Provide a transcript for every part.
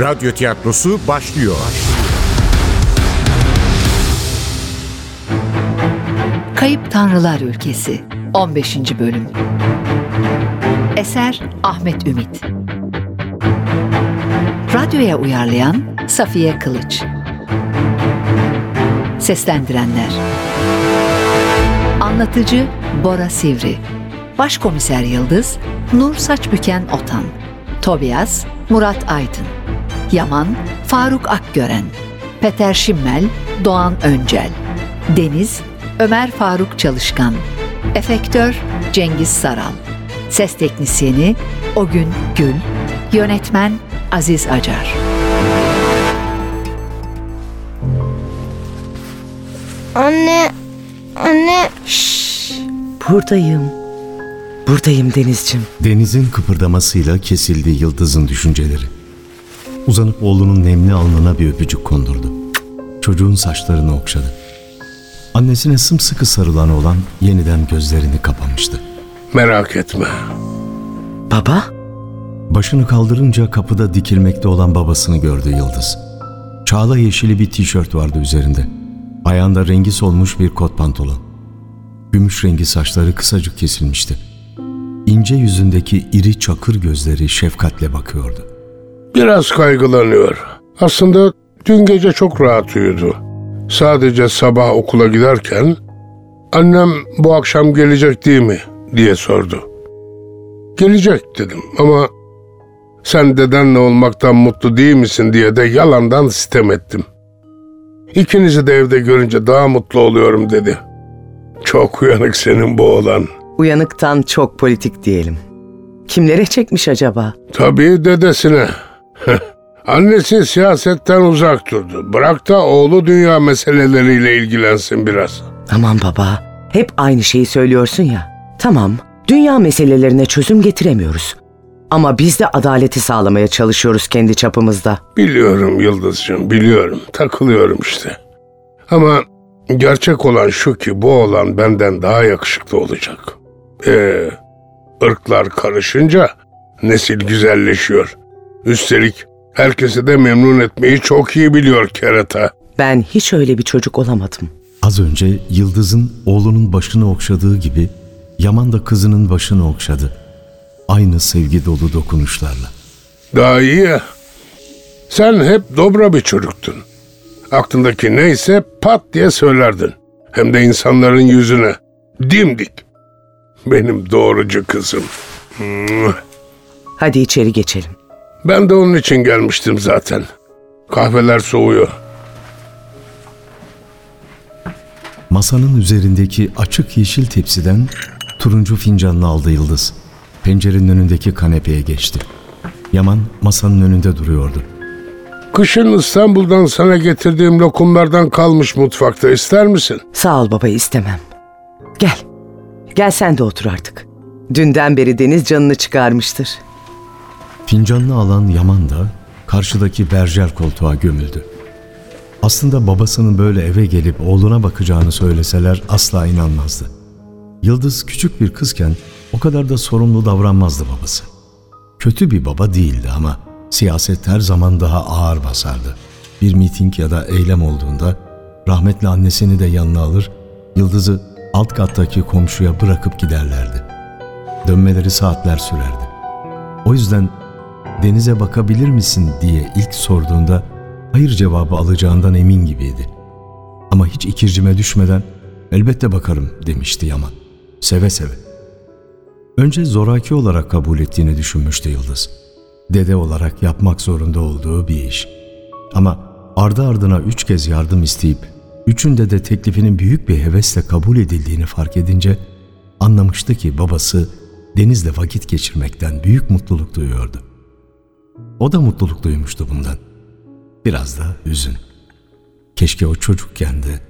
Radyo tiyatrosu başlıyor. Kayıp Tanrılar Ülkesi 15. Bölüm. Eser Ahmet Ümit. Radyoya uyarlayan Safiye Kılıç. Seslendirenler. Anlatıcı Bora Sivri. Başkomiser Yıldız Nur Saçbüken Otan. Tobias Murat Aydın Yaman Faruk Akgören Peter Şimmel Doğan Öncel Deniz Ömer Faruk Çalışkan Efektör Cengiz Saral Ses Teknisyeni Ogün Gül Yönetmen Aziz Acar Anne, anne. Buradayım. Buradayım Denizciğim. Denizin kıpırdamasıyla kesildi Yıldız'ın düşünceleri. Uzanıp oğlunun nemli alnına bir öpücük kondurdu. Çocuğun saçlarını okşadı. Annesine sımsıkı sarılan olan yeniden gözlerini kapamıştı. Merak etme. Baba? Başını kaldırınca kapıda dikilmekte olan babasını gördü Yıldız. Çağla yeşili bir tişört vardı üzerinde. Ayağında rengi solmuş bir kot pantolon. Gümüş rengi saçları kısacık kesilmişti. İnce yüzündeki iri çakır gözleri şefkatle bakıyordu. Biraz kaygılanıyor. Aslında dün gece çok rahat uyudu. Sadece sabah okula giderken annem bu akşam gelecek değil mi diye sordu. Gelecek dedim ama sen dedenle olmaktan mutlu değil misin diye de yalandan sitem ettim. İkinizi de evde görünce daha mutlu oluyorum dedi. Çok uyanık senin bu oğlan. Uyanıktan çok politik diyelim. Kimlere çekmiş acaba? Tabii dedesine. Annesi siyasetten uzak durdu. Bırak da oğlu dünya meseleleriyle ilgilensin biraz. Aman baba, hep aynı şeyi söylüyorsun ya. Tamam, dünya meselelerine çözüm getiremiyoruz. Ama biz de adaleti sağlamaya çalışıyoruz kendi çapımızda. Biliyorum Yıldızcığım, biliyorum. Takılıyorum işte. Ama gerçek olan şu ki bu oğlan benden daha yakışıklı olacak. Ee, ırklar karışınca nesil güzelleşiyor. Üstelik herkesi de memnun etmeyi çok iyi biliyor kerata. Ben hiç öyle bir çocuk olamadım. Az önce Yıldız'ın oğlunun başını okşadığı gibi Yaman da kızının başını okşadı. Aynı sevgi dolu dokunuşlarla. Daha iyi ya. Sen hep dobra bir çocuktun. Aklındaki neyse pat diye söylerdin. Hem de insanların yüzüne. Dimdik. Benim doğrucu kızım. Hadi içeri geçelim. Ben de onun için gelmiştim zaten. Kahveler soğuyor. Masanın üzerindeki açık yeşil tepsiden turuncu fincanını aldı Yıldız. Pencerenin önündeki kanepeye geçti. Yaman masanın önünde duruyordu. Kışın İstanbul'dan sana getirdiğim lokumlardan kalmış mutfakta ister misin? Sağ ol baba istemem. Gel. Gel sen de otur artık. Dünden beri Deniz canını çıkarmıştır. Fincanını alan Yaman da karşıdaki berjer koltuğa gömüldü. Aslında babasının böyle eve gelip oğluna bakacağını söyleseler asla inanmazdı. Yıldız küçük bir kızken o kadar da sorumlu davranmazdı babası. Kötü bir baba değildi ama siyaset her zaman daha ağır basardı. Bir miting ya da eylem olduğunda rahmetli annesini de yanına alır, Yıldız'ı alt kattaki komşuya bırakıp giderlerdi. Dönmeleri saatler sürerdi. O yüzden denize bakabilir misin diye ilk sorduğunda hayır cevabı alacağından emin gibiydi. Ama hiç ikircime düşmeden elbette bakarım demişti Yaman. Seve seve. Önce zoraki olarak kabul ettiğini düşünmüştü Yıldız. Dede olarak yapmak zorunda olduğu bir iş. Ama ardı ardına üç kez yardım isteyip, üçünde de teklifinin büyük bir hevesle kabul edildiğini fark edince anlamıştı ki babası denizle vakit geçirmekten büyük mutluluk duyuyordu. O da mutluluk duymuştu bundan. Biraz da hüzün. Keşke o çocukken de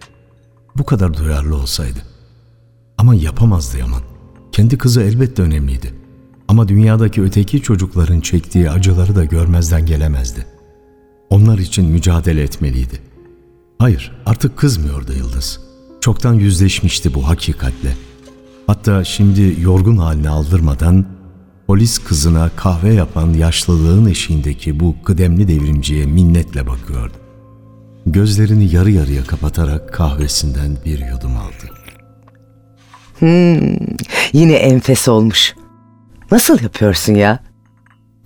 bu kadar duyarlı olsaydı. Ama yapamazdı Yaman. Kendi kızı elbette önemliydi. Ama dünyadaki öteki çocukların çektiği acıları da görmezden gelemezdi. Onlar için mücadele etmeliydi. Hayır, artık kızmıyordu Yıldız. Çoktan yüzleşmişti bu hakikatle. Hatta şimdi yorgun haline aldırmadan Polis kızına kahve yapan yaşlılığın eşiğindeki bu kıdemli devrimciye minnetle bakıyordu. Gözlerini yarı yarıya kapatarak kahvesinden bir yudum aldı. Yine enfes olmuş. Nasıl yapıyorsun ya?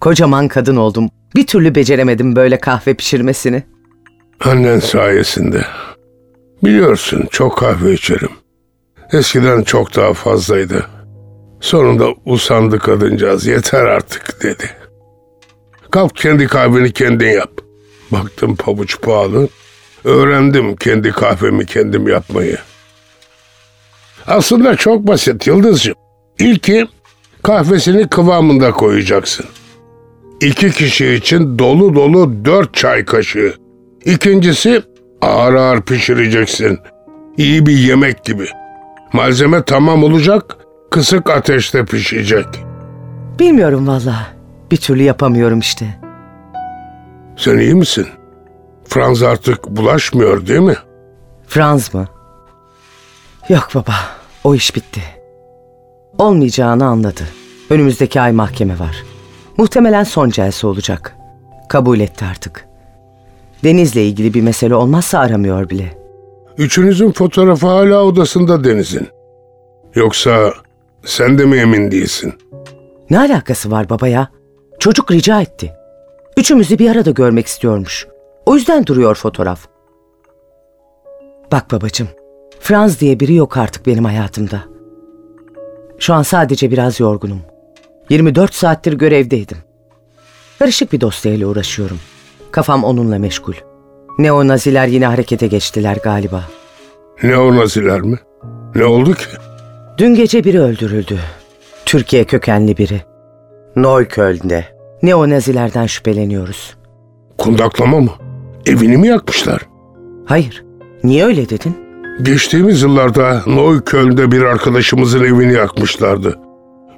Kocaman kadın oldum. Bir türlü beceremedim böyle kahve pişirmesini. Annen sayesinde. Biliyorsun çok kahve içerim. Eskiden çok daha fazlaydı. Sonunda usandı kadıncağız yeter artık dedi. Kalk kendi kahveni kendin yap. Baktım pabuç pahalı. Öğrendim kendi kahvemi kendim yapmayı. Aslında çok basit Yıldızcığım. İlki kahvesini kıvamında koyacaksın. İki kişi için dolu dolu dört çay kaşığı. İkincisi ağır ağır pişireceksin. İyi bir yemek gibi. Malzeme tamam olacak, kısık ateşte pişecek. Bilmiyorum valla. Bir türlü yapamıyorum işte. Sen iyi misin? Franz artık bulaşmıyor değil mi? Franz mı? Yok baba. O iş bitti. Olmayacağını anladı. Önümüzdeki ay mahkeme var. Muhtemelen son celse olacak. Kabul etti artık. Deniz'le ilgili bir mesele olmazsa aramıyor bile. Üçünüzün fotoğrafı hala odasında Deniz'in. Yoksa sen de mi emin değilsin? Ne alakası var baba ya? Çocuk rica etti. Üçümüzü bir arada görmek istiyormuş. O yüzden duruyor fotoğraf. Bak babacığım, Franz diye biri yok artık benim hayatımda. Şu an sadece biraz yorgunum. 24 saattir görevdeydim. Karışık bir dosyayla uğraşıyorum. Kafam onunla meşgul. Neonaziler yine harekete geçtiler galiba. Neonaziler mi? Ne oldu ki? Dün gece biri öldürüldü. Türkiye kökenli biri. Neukölln'de. Neonazilerden şüpheleniyoruz. Kundaklama mı? Evini mi yakmışlar? Hayır. Niye öyle dedin? Geçtiğimiz yıllarda Neukölln'de bir arkadaşımızın evini yakmışlardı.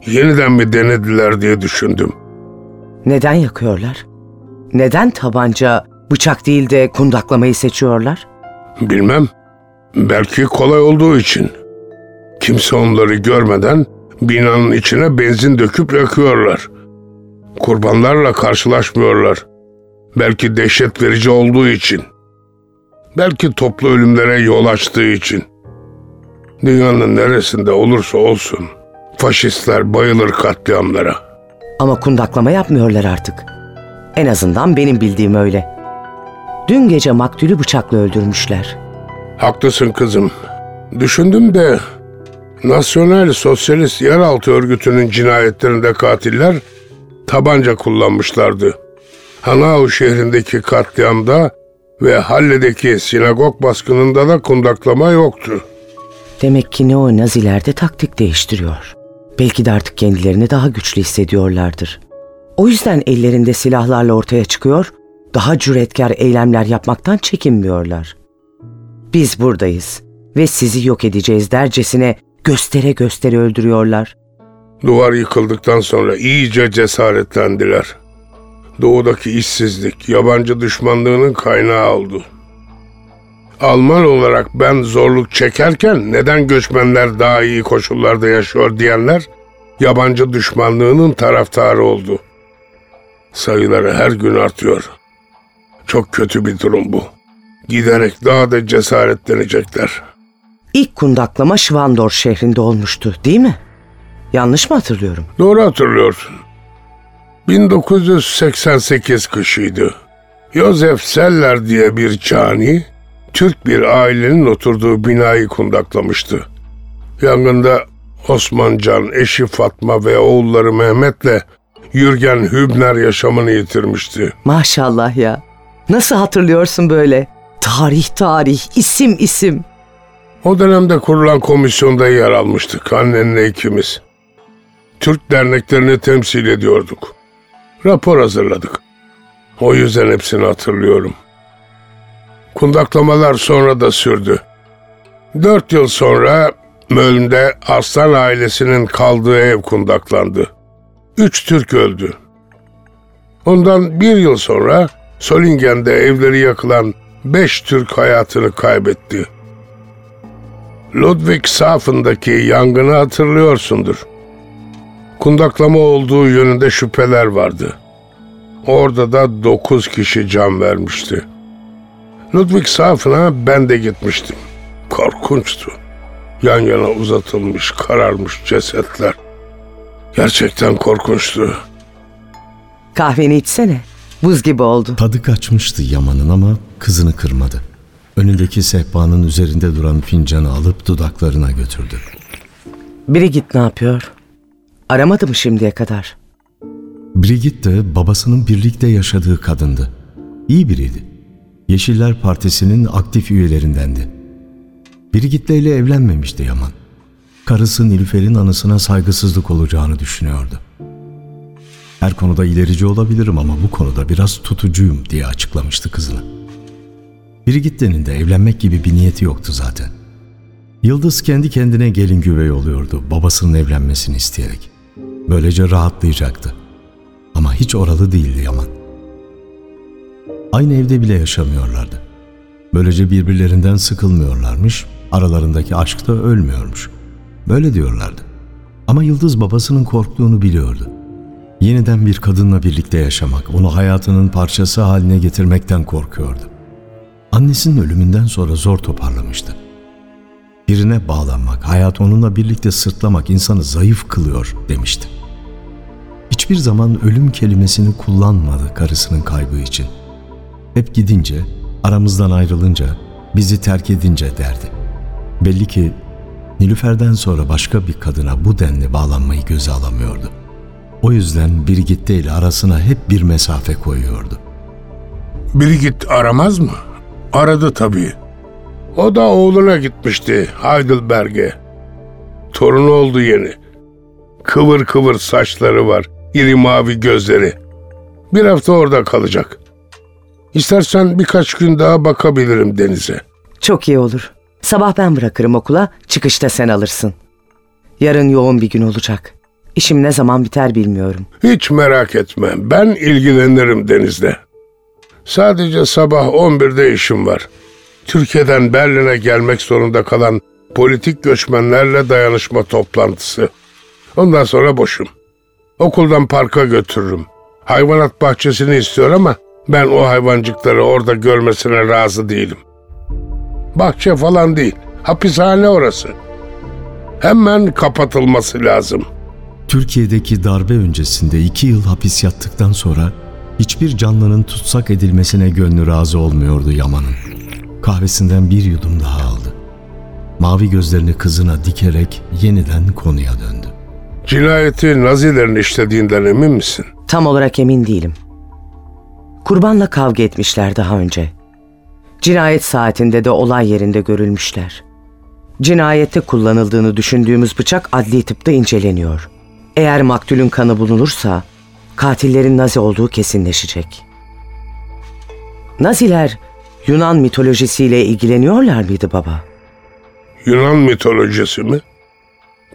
Yeniden mi denediler diye düşündüm. Neden yakıyorlar? Neden tabanca, bıçak değil de kundaklamayı seçiyorlar? Bilmem. Belki kolay olduğu için. Kimse onları görmeden binanın içine benzin döküp yakıyorlar. Kurbanlarla karşılaşmıyorlar. Belki dehşet verici olduğu için. Belki toplu ölümlere yol açtığı için. Dünyanın neresinde olursa olsun faşistler bayılır katliamlara. Ama kundaklama yapmıyorlar artık. En azından benim bildiğim öyle. Dün gece maktulü bıçakla öldürmüşler. Haklısın kızım. Düşündüm de Nasyonel Sosyalist Yeraltı Örgütü'nün cinayetlerinde katiller tabanca kullanmışlardı. Hanau şehrindeki katliamda ve Halle'deki sinagog baskınında da kundaklama yoktu. Demek ki neo-naziler de taktik değiştiriyor. Belki de artık kendilerini daha güçlü hissediyorlardır. O yüzden ellerinde silahlarla ortaya çıkıyor, daha cüretkar eylemler yapmaktan çekinmiyorlar. Biz buradayız ve sizi yok edeceğiz dercesine göstere göstere öldürüyorlar. Duvar yıkıldıktan sonra iyice cesaretlendiler. Doğudaki işsizlik, yabancı düşmanlığının kaynağı oldu. Alman olarak ben zorluk çekerken neden göçmenler daha iyi koşullarda yaşıyor diyenler yabancı düşmanlığının taraftarı oldu. Sayıları her gün artıyor. Çok kötü bir durum bu. Giderek daha da cesaretlenecekler. İlk kundaklama Şvandor şehrinde olmuştu değil mi? Yanlış mı hatırlıyorum? Doğru hatırlıyorsun. 1988 kışıydı. Josef Seller diye bir cani, Türk bir ailenin oturduğu binayı kundaklamıştı. Yangında Osman Can, eşi Fatma ve oğulları Mehmet'le Yürgen Hübner yaşamını yitirmişti. Maşallah ya. Nasıl hatırlıyorsun böyle? Tarih tarih, isim isim. O dönemde kurulan komisyonda yer almıştık annenle ikimiz. Türk derneklerini temsil ediyorduk. Rapor hazırladık. O yüzden hepsini hatırlıyorum. Kundaklamalar sonra da sürdü. Dört yıl sonra Möln'de Aslan ailesinin kaldığı ev kundaklandı. Üç Türk öldü. Ondan bir yıl sonra Solingen'de evleri yakılan beş Türk hayatını kaybetti. Ludwigshafen'daki yangını hatırlıyorsundur. Kundaklama olduğu yönünde şüpheler vardı. Orada da dokuz kişi can vermişti. Ludwig Safen'a ben de gitmiştim. Korkunçtu. Yan yana uzatılmış, kararmış cesetler. Gerçekten korkunçtu. Kahveni içsene. Buz gibi oldu. Tadı kaçmıştı Yaman'ın ama kızını kırmadı. Önündeki sehpanın üzerinde duran fincanı alıp dudaklarına götürdü. Brigit ne yapıyor? Aramadı mı şimdiye kadar? Brigitte de babasının birlikte yaşadığı kadındı. İyi biriydi. Yeşiller Partisi'nin aktif üyelerindendi. Brigitte ile evlenmemişti Yaman. Karısı Nilüfer'in anısına saygısızlık olacağını düşünüyordu. Her konuda ilerici olabilirim ama bu konuda biraz tutucuyum diye açıklamıştı kızına. Brigitte'nin de evlenmek gibi bir niyeti yoktu zaten. Yıldız kendi kendine gelin güvey oluyordu babasının evlenmesini isteyerek. Böylece rahatlayacaktı. Ama hiç oralı değildi Yaman. Aynı evde bile yaşamıyorlardı. Böylece birbirlerinden sıkılmıyorlarmış, aralarındaki aşk da ölmüyormuş. Böyle diyorlardı. Ama Yıldız babasının korktuğunu biliyordu. Yeniden bir kadınla birlikte yaşamak, onu hayatının parçası haline getirmekten korkuyordu. Annesinin ölümünden sonra zor toparlamıştı. Birine bağlanmak, hayat onunla birlikte sırtlamak insanı zayıf kılıyor demişti. Hiçbir zaman ölüm kelimesini kullanmadı karısının kaybı için. Hep gidince, aramızdan ayrılınca, bizi terk edince derdi. Belli ki Nilüfer'den sonra başka bir kadına bu denli bağlanmayı göze alamıyordu. O yüzden Birgitte ile arasına hep bir mesafe koyuyordu. Brigit aramaz mı? Aradı tabii. O da oğluna gitmişti Heidelberg'e. Torunu oldu yeni. Kıvır kıvır saçları var, iri mavi gözleri. Bir hafta orada kalacak. İstersen birkaç gün daha bakabilirim denize. Çok iyi olur. Sabah ben bırakırım okula, çıkışta sen alırsın. Yarın yoğun bir gün olacak. İşim ne zaman biter bilmiyorum. Hiç merak etme, ben ilgilenirim denizde. Sadece sabah 11'de işim var. Türkiye'den Berlin'e gelmek zorunda kalan politik göçmenlerle dayanışma toplantısı. Ondan sonra boşum. Okuldan parka götürürüm. Hayvanat bahçesini istiyor ama ben o hayvancıkları orada görmesine razı değilim. Bahçe falan değil, hapishane orası. Hemen kapatılması lazım. Türkiye'deki darbe öncesinde iki yıl hapis yattıktan sonra hiçbir canlının tutsak edilmesine gönlü razı olmuyordu Yaman'ın. Kahvesinden bir yudum daha aldı. Mavi gözlerini kızına dikerek yeniden konuya döndü. Cinayeti Nazilerin işlediğinden emin misin? Tam olarak emin değilim. Kurbanla kavga etmişler daha önce. Cinayet saatinde de olay yerinde görülmüşler. Cinayette kullanıldığını düşündüğümüz bıçak adli tıpta inceleniyor. Eğer maktulün kanı bulunursa katillerin Nazi olduğu kesinleşecek. Naziler Yunan mitolojisiyle ilgileniyorlar mıydı baba? Yunan mitolojisi mi?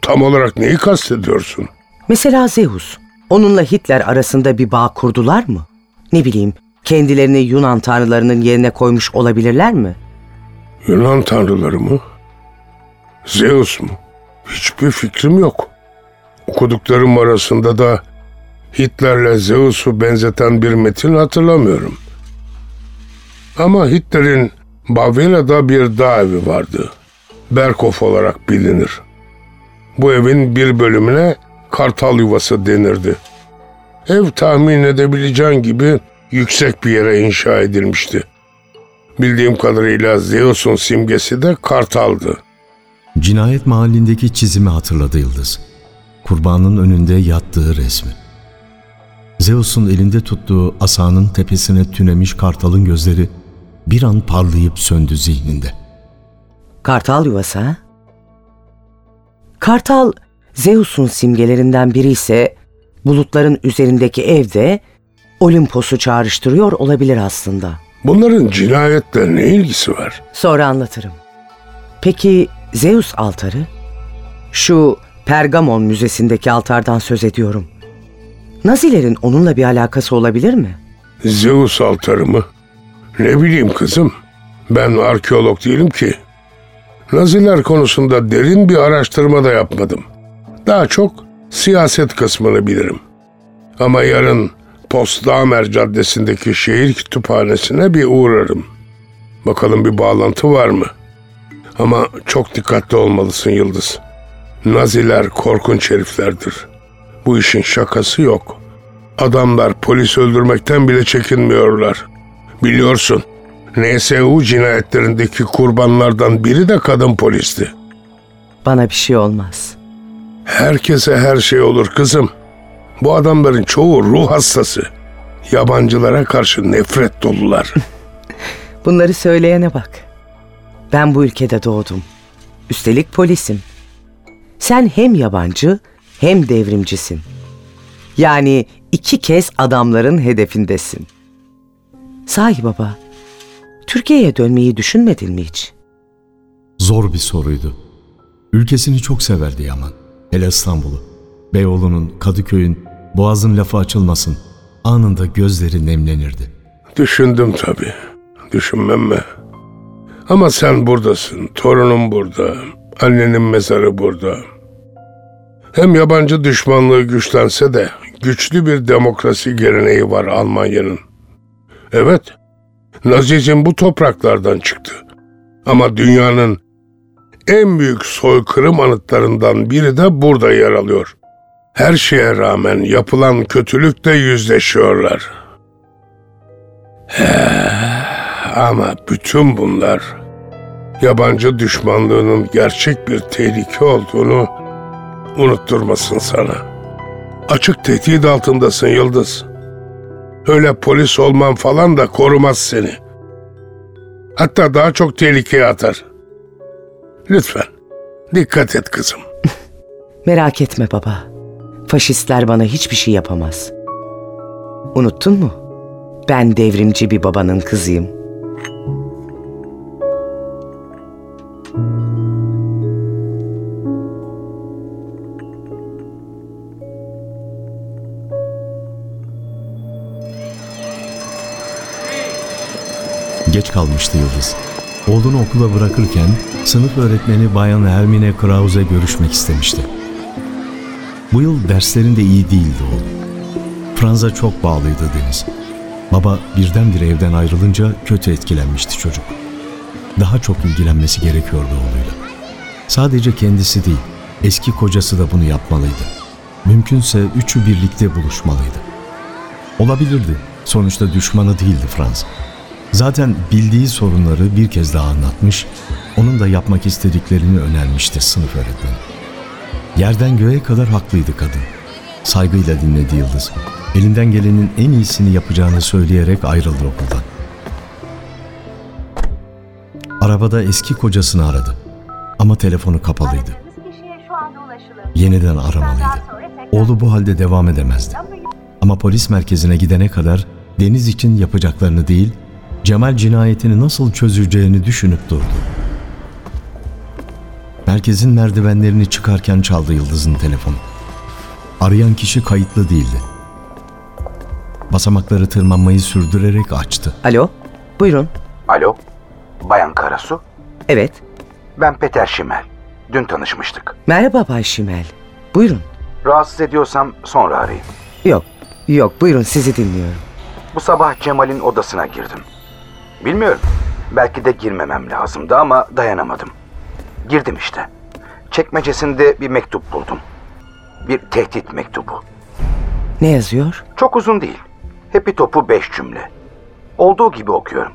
Tam olarak neyi kastediyorsun? Mesela Zeus. Onunla Hitler arasında bir bağ kurdular mı? Ne bileyim, kendilerini Yunan tanrılarının yerine koymuş olabilirler mi? Yunan tanrıları mı? Zeus mu? Hiçbir fikrim yok. Okuduklarım arasında da Hitler'le Zeus'u benzeten bir metin hatırlamıyorum. Ama Hitler'in Bavyera'da bir dağ evi vardı. Berkhof olarak bilinir. Bu evin bir bölümüne kartal yuvası denirdi. Ev tahmin edebileceğin gibi yüksek bir yere inşa edilmişti. Bildiğim kadarıyla Zeus'un simgesi de kartaldı. Cinayet mahallindeki çizimi hatırladı Yıldız. Kurbanın önünde yattığı resmi. Zeus'un elinde tuttuğu asanın tepesine tünemiş kartalın gözleri bir an parlayıp söndü zihninde. Kartal yuvası ha? Kartal Zeus'un simgelerinden biri ise bulutların üzerindeki evde Olimpos'u çağrıştırıyor olabilir aslında. Bunların cinayetle ne ilgisi var? Sonra anlatırım. Peki Zeus altarı? Şu Pergamon Müzesi'ndeki altardan söz ediyorum. Nazilerin onunla bir alakası olabilir mi? Zeus altarı mı? Ne bileyim kızım. Ben arkeolog değilim ki. Naziler konusunda derin bir araştırma da yapmadım. Daha çok siyaset kısmını bilirim. Ama yarın Postdamer Caddesi'ndeki şehir kütüphanesine bir uğrarım. Bakalım bir bağlantı var mı? Ama çok dikkatli olmalısın Yıldız. Naziler korkunç heriflerdir. Bu işin şakası yok. Adamlar polis öldürmekten bile çekinmiyorlar. Biliyorsun, NSU cinayetlerindeki kurbanlardan biri de kadın polisti. Bana bir şey olmaz. Herkese her şey olur kızım. Bu adamların çoğu ruh hastası. Yabancılara karşı nefret dolular. Bunları söyleyene bak. Ben bu ülkede doğdum. Üstelik polisim. Sen hem yabancı hem devrimcisin. Yani iki kez adamların hedefindesin. Sahi baba, Türkiye'ye dönmeyi düşünmedin mi hiç? Zor bir soruydu. Ülkesini çok severdi Yaman. Hele İstanbul'u. Beyoğlu'nun, Kadıköy'ün, Boğaz'ın lafı açılmasın. Anında gözleri nemlenirdi. Düşündüm tabii. Düşünmem mi? Ama sen buradasın. Torunum burada. Annenin mezarı burada. Hem yabancı düşmanlığı güçlense de güçlü bir demokrasi geleneği var Almanya'nın. Evet, Nazizm bu topraklardan çıktı. Ama dünyanın en büyük soykırım anıtlarından biri de burada yer alıyor. Her şeye rağmen yapılan kötülükle yüzleşiyorlar. Ama bütün bunlar yabancı düşmanlığının gerçek bir tehlike olduğunu unutturmasın sana. Açık tehdit altındasın Yıldız. Öyle polis olman falan da korumaz seni. Hatta daha çok tehlikeye atar. Lütfen dikkat et kızım. Merak etme baba. Faşistler bana hiçbir şey yapamaz. Unuttun mu? Ben devrimci bir babanın kızıyım. Geç kalmıştı Yıldız. Oğlunu okula bırakırken sınıf öğretmeni Bayan Hermine Krause görüşmek istemişti. Bu yıl derslerinde iyi değildi oğlum. Franz'a çok bağlıydı Deniz. Baba birdenbire evden ayrılınca kötü etkilenmişti çocuk. Daha çok ilgilenmesi gerekiyordu oğluyla. Sadece kendisi değil, eski kocası da bunu yapmalıydı. Mümkünse üçü birlikte buluşmalıydı. Olabilirdi. Sonuçta düşmanı değildi Franz. Zaten bildiği sorunları bir kez daha anlatmış, onun da yapmak istediklerini önermişti sınıf öğretmeni. Yerden göğe kadar haklıydı kadın. Saygıyla dinledi Yıldız. Elinden gelenin en iyisini yapacağını söyleyerek ayrıldı okuldan. Arabada eski kocasını aradı. Ama telefonu kapalıydı. Yeniden aramalıydı. Oğlu bu halde devam edemezdi. Ama polis merkezine gidene kadar Deniz için yapacaklarını değil, Cemal cinayetini nasıl çözeceğini düşünüp durdu. Merkezin merdivenlerini çıkarken çaldı Yıldız'ın telefonu. Arayan kişi kayıtlı değildi. Basamakları tırmanmayı sürdürerek açtı. Alo, buyurun. Alo, Bayan Karasu. Evet, Ben Peter Şimel. Dün tanışmıştık. merhaba Bay Şimel. Buyurun. Rahatsız ediyorsam sonra arayayım. Yok, yok buyurun sizi dinliyorum. Bu sabah Cemal'in odasına girdim. Bilmiyorum. Belki de girmemem lazımdı ama dayanamadım. Girdim işte. Çekmecesinde bir mektup buldum. Bir tehdit mektubu. Ne yazıyor? Çok uzun değil. Hepi topu beş cümle. Olduğu gibi okuyorum.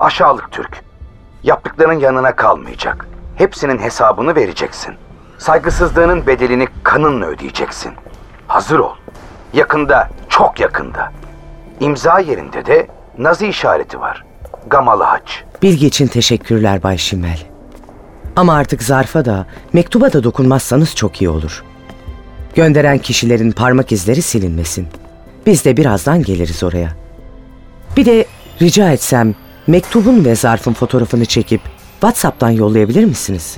Aşağılık Türk. Yaptıkların yanına kalmayacak. Hepsinin hesabını vereceksin. Saygısızlığının bedelini kanınla ödeyeceksin. Hazır ol. Yakında, çok yakında. İmza yerinde de Nazi işareti var. Gamalı haç. Bilgi için teşekkürler Bay Şimel. Ama artık zarfa da, mektuba da dokunmazsanız çok iyi olur. Gönderen kişilerin parmak izleri silinmesin. Biz de birazdan geliriz oraya. Bir de rica etsem mektubun ve zarfın fotoğrafını çekip WhatsApp'tan yollayabilir misiniz?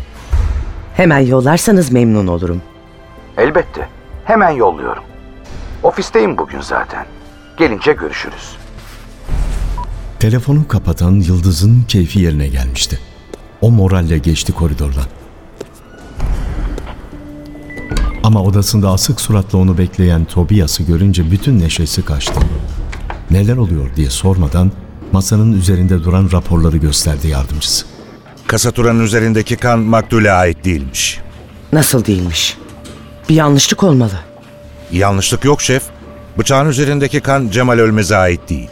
Hemen yollarsanız memnun olurum. Elbette. Hemen yolluyorum. Ofisteyim bugün zaten. Gelince görüşürüz. Telefonu kapatan Yıldız'ın keyfi yerine gelmişti. O moralle geçti koridordan. Ama odasında asık suratla onu bekleyen Tobias'ı görünce bütün neşesi kaçtı. Neler oluyor diye sormadan masanın üzerinde duran raporları gösterdi yardımcısı. Kasaturanın üzerindeki kan maktule ait değilmiş. Nasıl değilmiş? Bir yanlışlık olmalı. Yanlışlık yok şef. Bıçağın üzerindeki kan Cemal Ölmez'e ait değil.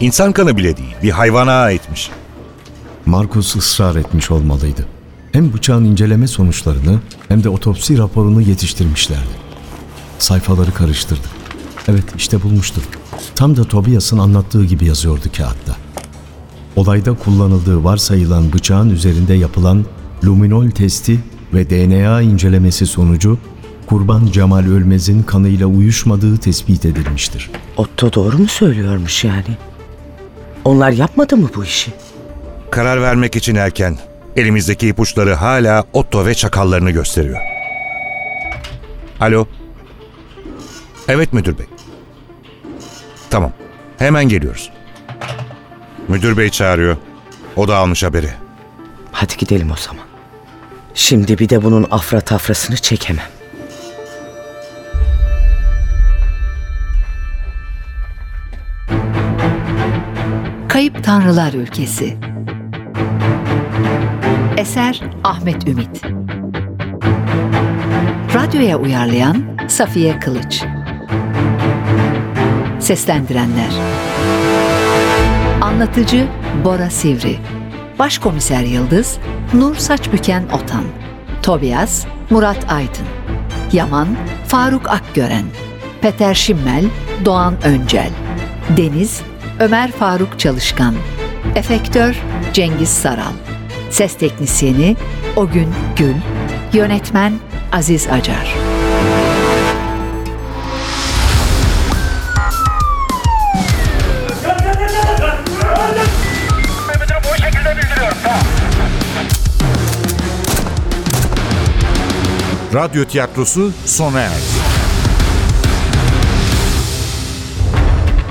İnsan kanı bile değil, bir hayvana aitmiş. Markus ısrar etmiş olmalıydı. Hem bıçağın inceleme sonuçlarını hem de otopsi raporunu yetiştirmişlerdi. Sayfaları karıştırdı. Evet işte bulmuştu. Tam da Tobias'ın anlattığı gibi yazıyordu kağıtta. Olayda kullanıldığı varsayılan bıçağın üzerinde yapılan luminol testi ve DNA incelemesi sonucu kurban Cemal Ölmez'in kanıyla uyuşmadığı tespit edilmiştir. Otto doğru mu söylüyormuş yani? Onlar yapmadı mı bu işi? Karar vermek için erken. Elimizdeki ipuçları hala Otto ve çakallarını gösteriyor. Alo. Evet müdür bey. Tamam. Hemen geliyoruz. Müdür bey çağırıyor. O da almış haberi. Hadi gidelim o zaman. Şimdi bir de bunun afra tafrasını çekemem. Kayıp Tanrılar Ülkesi. Eser Ahmet Ümit. Radyoya uyarlayan Safiye Kılıç. Seslendirenler. Anlatıcı Bora Sivri. Başkomiser Yıldız Nur Saçbüken Otan. Tobias Murat Aydın. Yaman Faruk Akgören. Peter Şimmel Doğan Öncel. Deniz Ömer Faruk Çalışkan Efektör Cengiz Saral Ses Teknisyeni Ogün Gül Yönetmen Aziz Acar Radyo tiyatrosu sona erdi.